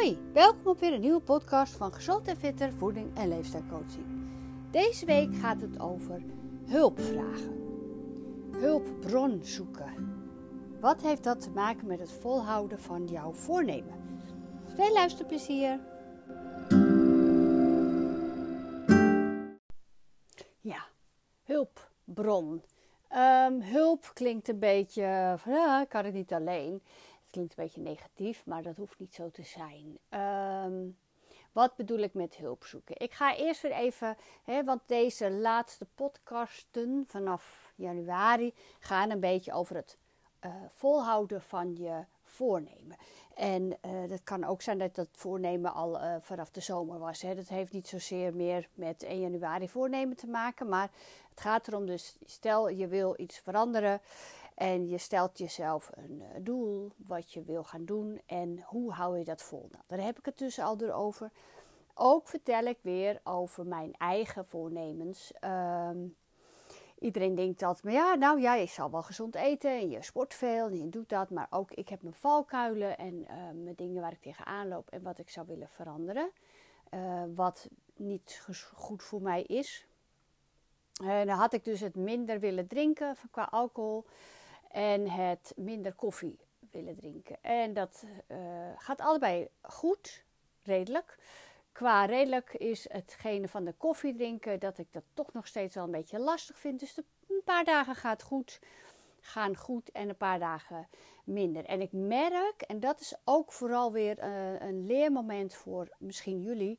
Hoi, welkom op weer een nieuwe podcast van Gezond en Fitter Voeding en Leefstijlcoaching. Deze week gaat het over hulpvragen. Hulpbron zoeken. Wat heeft dat te maken met het volhouden van jouw voornemen? Veel luisterplezier! Ja, hulpbron. Um, hulp klinkt een beetje van kan het niet alleen klinkt een beetje negatief, maar dat hoeft niet zo te zijn. Ehm, wat bedoel ik met hulp zoeken? Ik ga eerst weer even, hè, want deze laatste podcasten vanaf januari gaan een beetje over het uh, volhouden van je voornemen. En uh, dat kan ook zijn dat dat voornemen al uh, vanaf de zomer was. Hè. Dat heeft niet zozeer meer met 1 januari voornemen te maken. Maar het gaat erom, dus stel je wil iets veranderen. En je stelt jezelf een eh, doel, wat je wil gaan doen en hoe hou je dat vol. Nou, daar heb ik het dus al door over. Ook vertel ik weer over mijn eigen voornemens. Ehm, iedereen denkt dat, maar ja, nou ja, je zal wel gezond eten en je sport veel en je doet dat. Maar ook ik heb mijn valkuilen en uh, mijn dingen waar ik tegenaan loop en wat ik zou willen veranderen. Uh, wat niet goed voor mij is. Dan had ik dus het minder willen drinken qua alcohol en het minder koffie willen drinken. En dat uh, gaat allebei goed, redelijk. Qua redelijk is hetgene van de koffie drinken dat ik dat toch nog steeds wel een beetje lastig vind. Dus een paar dagen gaat goed, gaan goed en een paar dagen minder. En ik merk, en dat is ook vooral weer uh, een leermoment voor misschien jullie.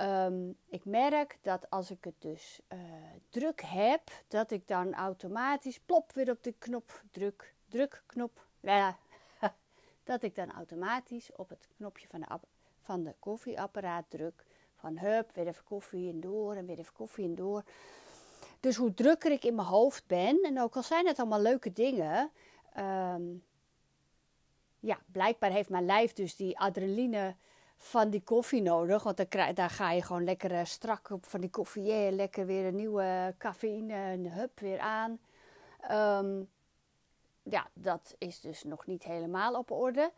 Um, ik merk dat als ik het dus uh, druk heb, dat ik dan automatisch plop weer op de knop druk, drukknop. Ja, dat ik dan automatisch op het knopje van de, van de koffieapparaat druk. Van hup, weer even koffie en door en weer even koffie en door. Dus hoe drukker ik in mijn hoofd ben, en ook al zijn het allemaal leuke dingen, um, ja, blijkbaar heeft mijn lijf dus die adrenaline van die koffie nodig. Want dan daar ga je gewoon lekker uh, strak op van die koffie. Lekker weer een nieuwe cafeïne, een hup weer aan. Um, ja, dat is dus nog niet helemaal op orde.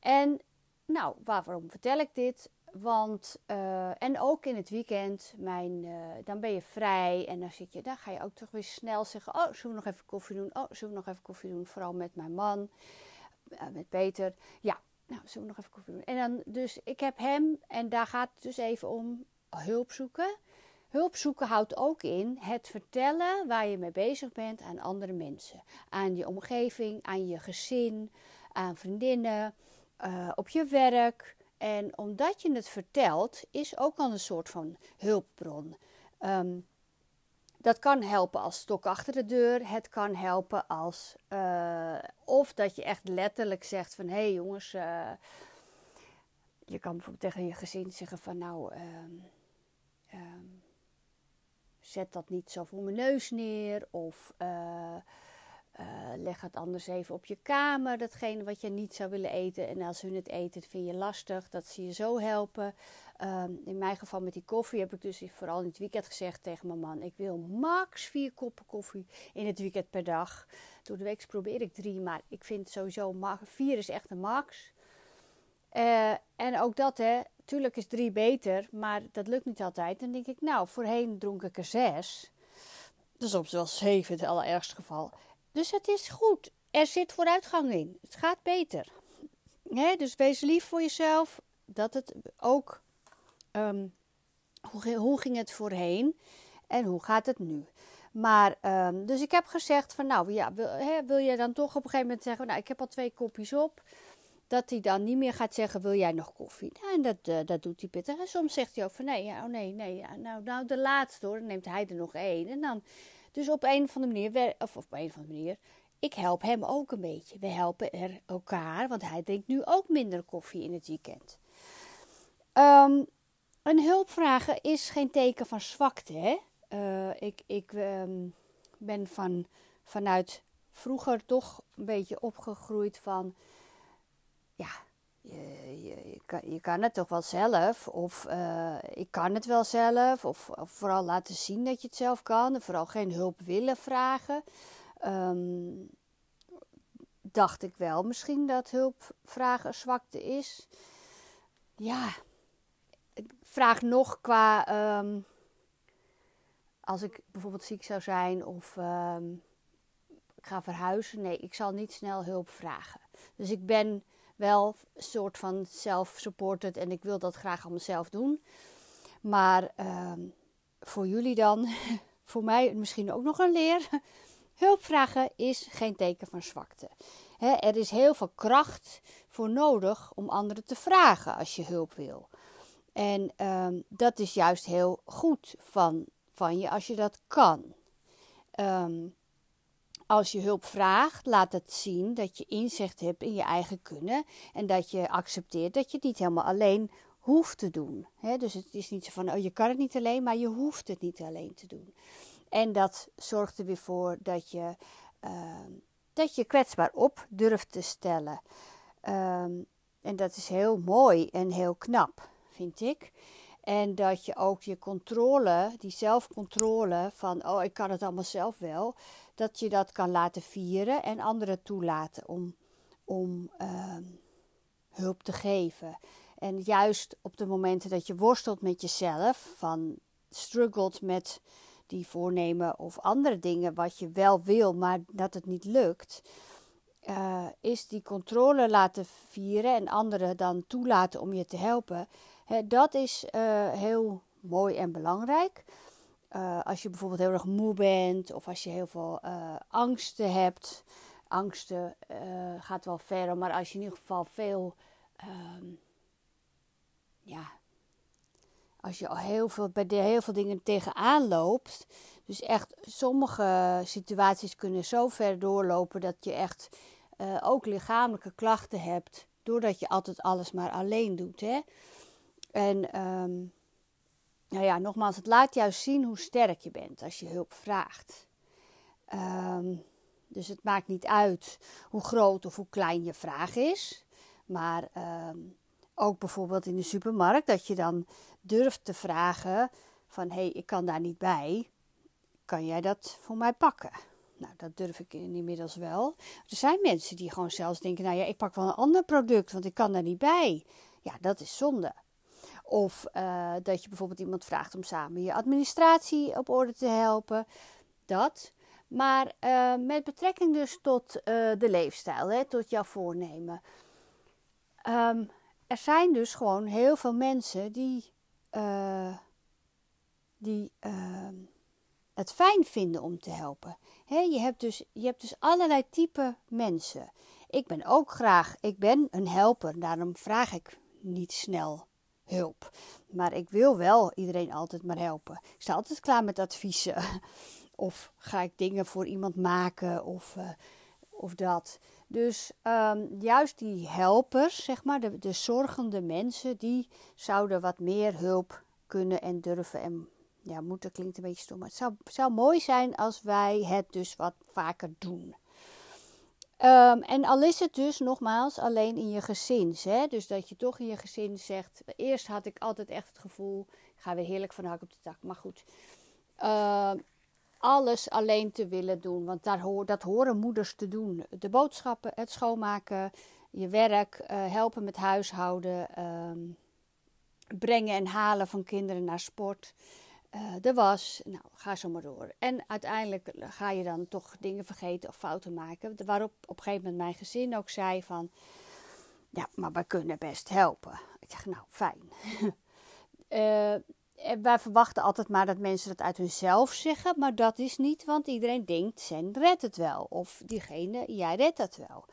En nou, waarom vertel ik dit? Want, uh, en ook in het weekend, mijn, uh, dan ben je vrij en dan zit je, dan ga je ook toch weer snel zeggen: Oh, zullen we nog even koffie doen? Oh, zullen we nog even koffie doen? Vooral met mijn man, met Peter. Ja, nou, zullen we nog even koffie doen? En dan, dus ik heb hem, en daar gaat het dus even om hulp zoeken. Hulp zoeken houdt ook in het vertellen waar je mee bezig bent aan andere mensen. Aan je omgeving, aan je gezin, aan vriendinnen, uh, op je werk. En omdat je het vertelt, is ook al een soort van hulpbron. Um, dat kan helpen als stok achter de deur. Het kan helpen als. Uh, of dat je echt letterlijk zegt: van hé hey jongens. Uh, je kan bijvoorbeeld tegen je gezin zeggen: van nou. Um, um, zet dat niet zo voor mijn neus neer. Of. Uh, uh, leg het anders even op je kamer, datgene wat je niet zou willen eten. En als hun het eten, vind je lastig, dat ze je zo helpen. Um, in mijn geval met die koffie heb ik dus vooral in het weekend gezegd tegen mijn man: ik wil max vier koppen koffie in het weekend per dag. Door de week probeer ik drie, maar ik vind sowieso vier is echt een max. Uh, en ook dat, hè, tuurlijk is drie beter, maar dat lukt niet altijd. Dan denk ik, nou, voorheen dronk ik er zes. Dus soms wel zeven het allerergste geval. Dus het is goed. Er zit vooruitgang in. Het gaat beter. Dus wees lief voor jezelf. Dat het ook. Um, hoe, ging het voorheen en hoe gaat het nu? Maar, um, dus ik heb gezegd van nou, ja, wil, wil je dan toch op een gegeven moment zeggen, nou, ik heb al twee kopjes op. Dat hij dan niet meer gaat zeggen, wil jij nog koffie? Nou, en dat, uh, dat doet hij pittig. En soms zegt hij ook van nee, ja, oh nee, nee, ja, nou, nou de laatste hoor. Dan neemt hij er nog één. En dan dus op een of andere manier, of op een of andere manier, ik help hem ook een beetje. We helpen er elkaar, want hij drinkt nu ook minder koffie in het weekend. Um, een hulp vragen is geen teken van zwakte. Hè? Uh, ik ik um, ben van, vanuit vroeger toch een beetje opgegroeid van, ja, je, je, kan, het toch wel zelf, of uh, ik kan het wel zelf, of, vooral laten zien dat je het zelf kan, en vooral geen hulp willen vragen. Um, dacht ik wel misschien dat hulp vragen zwakte is. ja, ik vraag nog qua. ehm, als ik bijvoorbeeld ziek zou zijn of ehm, ik ga verhuizen. Nee, ik zal niet snel hulp vragen. Dus ik ben wel een soort van self-supported en ik wil dat graag allemaal zelf doen. Maar ehm, voor jullie dan, voor mij misschien ook nog een leer. Hulp vragen is geen teken van zwakte. Er is heel veel kracht voor nodig om anderen te vragen als je hulp wil. En ehm, dat is juist heel goed van, van je als je dat kan. Ehm, als je hulp vraagt, laat het zien dat je inzicht hebt in je eigen kunnen. En dat je accepteert dat je het niet helemaal alleen hoeft te doen. Dus het is niet zo van, oh je kan het niet alleen, maar je hoeft het niet alleen te doen. En dat zorgt er weer voor dat je, ehm, dat je kwetsbaar op durft te stellen. Ehm, en dat is heel mooi en heel knap, vind ik. En dat je ook je controle, die zelfcontrole van, oh ik kan het allemaal zelf wel, dat je dat kan laten vieren en anderen toelaten om, om ehm, hulp te geven. En juist op de momenten dat je worstelt met jezelf, van struggelt met die voornemen of andere dingen wat je wel wil, maar dat het niet lukt, uh, is die controle laten vieren en anderen dan toelaten om je te helpen. Hè, dat is uh, heel mooi en belangrijk. Uh, als je bijvoorbeeld heel erg moe bent of als je heel veel angsten hebt. Angsten gaat wel verder, maar als je in ieder geval veel. Ehm, ja, als je al heel veel, bij heel veel dingen tegenaan loopt. Dus echt, sommige situaties kunnen zo ver doorlopen dat je echt ook lichamelijke klachten hebt. Doordat je altijd alles maar alleen doet. Hè? En um, nou ja, nogmaals, het laat juist zien hoe sterk je bent als je hulp vraagt. Um, dus het maakt niet uit hoe groot of hoe klein je vraag is. Maar um, ook bijvoorbeeld in de supermarkt, dat je dan durft te vragen van hé, hey, ik kan daar niet bij. Kan jij dat voor mij pakken? Nou, dat durf ik inmiddels wel. Er zijn mensen die gewoon zelfs denken, nou ja, ik pak wel een ander product, want ik kan daar niet bij. Ja, dat is zonde. Of uh, dat je bijvoorbeeld iemand vraagt om samen je administratie op orde te helpen. Dat. Maar uh, met betrekking dus tot uh, de leefstijl, hè, tot jouw voornemen. Um, er zijn dus gewoon heel veel mensen die, die ehm, het fijn vinden om te helpen. He, je, hebt dus, je hebt dus allerlei type mensen. Ik ben ook graag, ik ben een helper, daarom vraag ik niet snel hulp. Maar ik wil wel iedereen altijd maar helpen. Ik sta altijd klaar met adviezen. Of ga ik dingen voor iemand maken of, uh, of dat. Dus um, juist die helpers, zeg maar, de, de zorgende mensen, die zouden wat meer hulp kunnen en durven en ja, moeten klinkt een beetje stom. Maar het zou, zou mooi zijn als wij het dus wat vaker doen. Um, en al is het dus nogmaals alleen in je gezin. Hè? Dus dat je toch in je gezin zegt. Eerst had ik altijd echt het gevoel. Ik ga weer heerlijk van hak op de tak. Maar goed. Uh, alles alleen te willen doen. Want daar hoor, dat horen moeders te doen. De boodschappen, het schoonmaken, je werk, uh, helpen met huishouden. Uh, brengen en halen van kinderen naar sport uh, de was. Nou, ga zo maar door. En uiteindelijk ga je dan toch dingen vergeten of fouten maken. Waarop op een gegeven moment mijn gezin ook zei van... Ja, maar wij kunnen best helpen. Ik zeg, nou, fijn. uh, wij verwachten altijd maar dat mensen dat uit hunzelf zeggen. Maar dat is niet, want iedereen denkt, Zen redt het wel. Of diegene, jij redt het wel.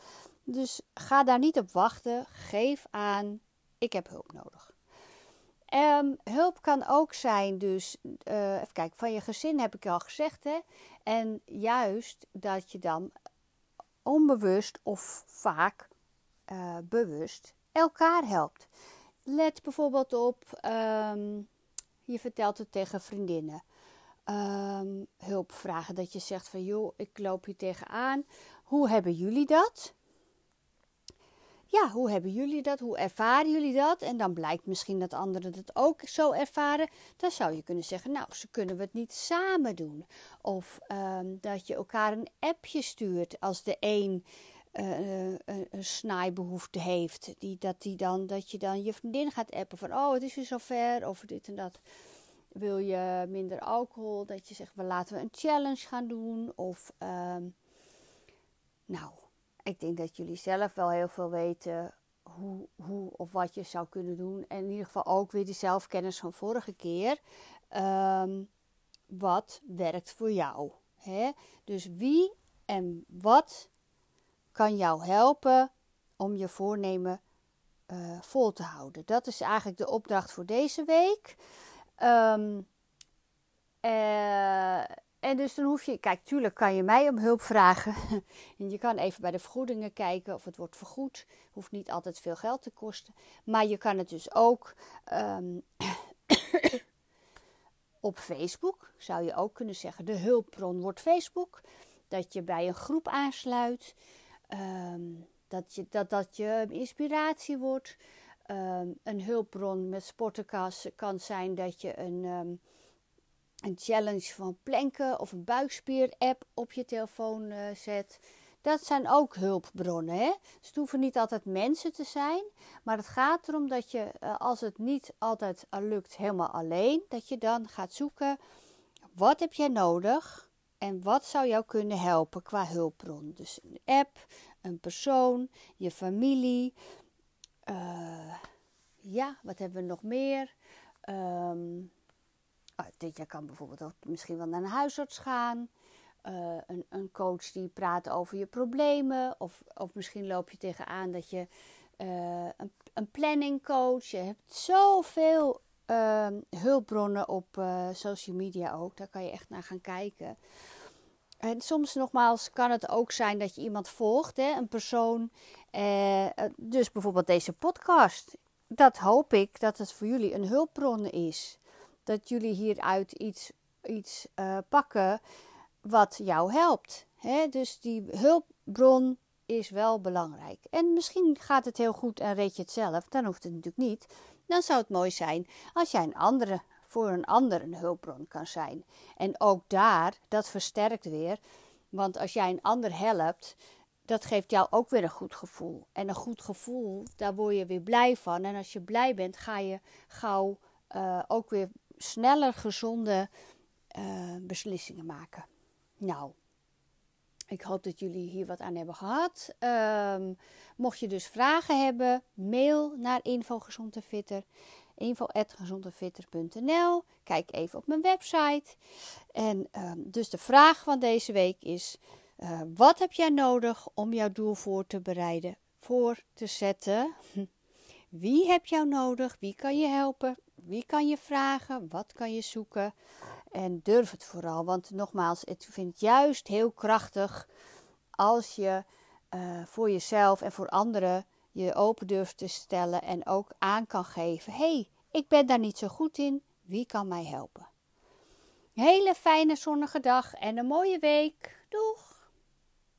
Dus ga daar niet op wachten. Geef aan, ik heb hulp nodig. Um, hulp kan ook zijn, dus uh, even kijken, van je gezin heb ik al gezegd. Hè? En juist dat je dan onbewust of vaak uh, bewust elkaar helpt. Let bijvoorbeeld op, um, je vertelt het tegen vriendinnen. Um, hulp vragen, dat je zegt van joh, ik loop hier tegenaan. Hoe hebben jullie dat? Ja, hoe hebben jullie dat? Hoe ervaren jullie dat? En dan blijkt misschien dat anderen dat ook zo ervaren. Dan zou je kunnen zeggen, nou, ze kunnen we het niet samen doen. Of um, dat je elkaar een appje stuurt als de een uh, een, een snijbehoefte heeft. Die, dat, die dan, dat je dan je vriendin gaat appen van oh het is weer zover of dit en dat. Wil je minder alcohol? Dat je zegt we laten we een challenge gaan doen. Of ehm, nou, ik denk dat jullie zelf wel heel veel weten hoe, hoe of wat je zou kunnen doen. En in ieder geval ook weer die zelfkennis van vorige keer. Ehm, wat werkt voor jou? Hè? Dus wie en wat kan jou helpen om je voornemen uh, vol te houden? Dat is eigenlijk de opdracht voor deze week. Um, uh, en dus dan hoef je, kijk, tuurlijk kan je mij om hulp vragen. en je kan even bij de vergoedingen kijken of het wordt vergoed. Hoeft niet altijd veel geld te kosten. Maar je kan het dus ook um, op Facebook, zou je ook kunnen zeggen. De hulpbron wordt Facebook. Dat je bij een groep aansluit. Um, dat, je, dat dat je inspiratie wordt. Um, een hulpbron met sportenkast kan zijn dat je een een challenge van planken of een buikspier-app op je telefoon uh, zet. Dat zijn ook hulpbronnen. Hè? Dus het hoeven niet altijd mensen te zijn. Maar het gaat erom dat je, uh, als het niet altijd lukt helemaal alleen, dat je dan gaat zoeken. Wat heb jij nodig? En wat zou jou kunnen helpen qua hulpbron? Dus een app, een persoon, je familie. Uh, ja, wat hebben we nog meer? Um, uh, je kan bijvoorbeeld ook misschien wel naar een huisarts gaan. Uh, een, een, coach die praat over je problemen. Of, of misschien loop je tegenaan dat je uh, een, een planningcoach. Je hebt zoveel uh, hulpbronnen op uh, social media ook. Daar kan je echt naar gaan kijken. En soms nogmaals kan het ook zijn dat je iemand volgt, hè, een persoon. dus bijvoorbeeld deze podcast. Dat hoop ik dat het voor jullie een hulpbron is dat jullie hieruit iets, iets uh, pakken wat jou helpt. Hè? Dus die hulpbron is wel belangrijk. En misschien gaat het heel goed en reed je het zelf, dan hoeft het natuurlijk niet. Dan zou het mooi zijn als jij een andere, voor een ander een hulpbron kan zijn. En ook daar, dat versterkt weer. Want als jij een ander helpt, dat geeft jou ook weer een goed gevoel. En een goed gevoel, daar word je weer blij van. En als je blij bent, ga je gauw uh, ook weer sneller gezonde uh, beslissingen maken. Nou, ik hoop dat jullie hier wat aan hebben gehad. Um, mocht je dus vragen hebben, mail naar infogezondefitter. info.gezondefitter.nl Kijk even op mijn website. En um, dus de vraag van deze week is... Uh, wat heb jij nodig om jouw doel voor te bereiden, voor te zetten? Wie heb jou nodig? Wie kan je helpen? Wie kan je vragen? Wat kan je zoeken? En durf het vooral. Want nogmaals, ik vind juist heel krachtig als je uh, voor jezelf en voor anderen je open durft te stellen en ook aan kan geven: hé, hey, ik ben daar niet zo goed in. Wie kan mij helpen? Hele fijne zonnige dag en een mooie week. Doeg!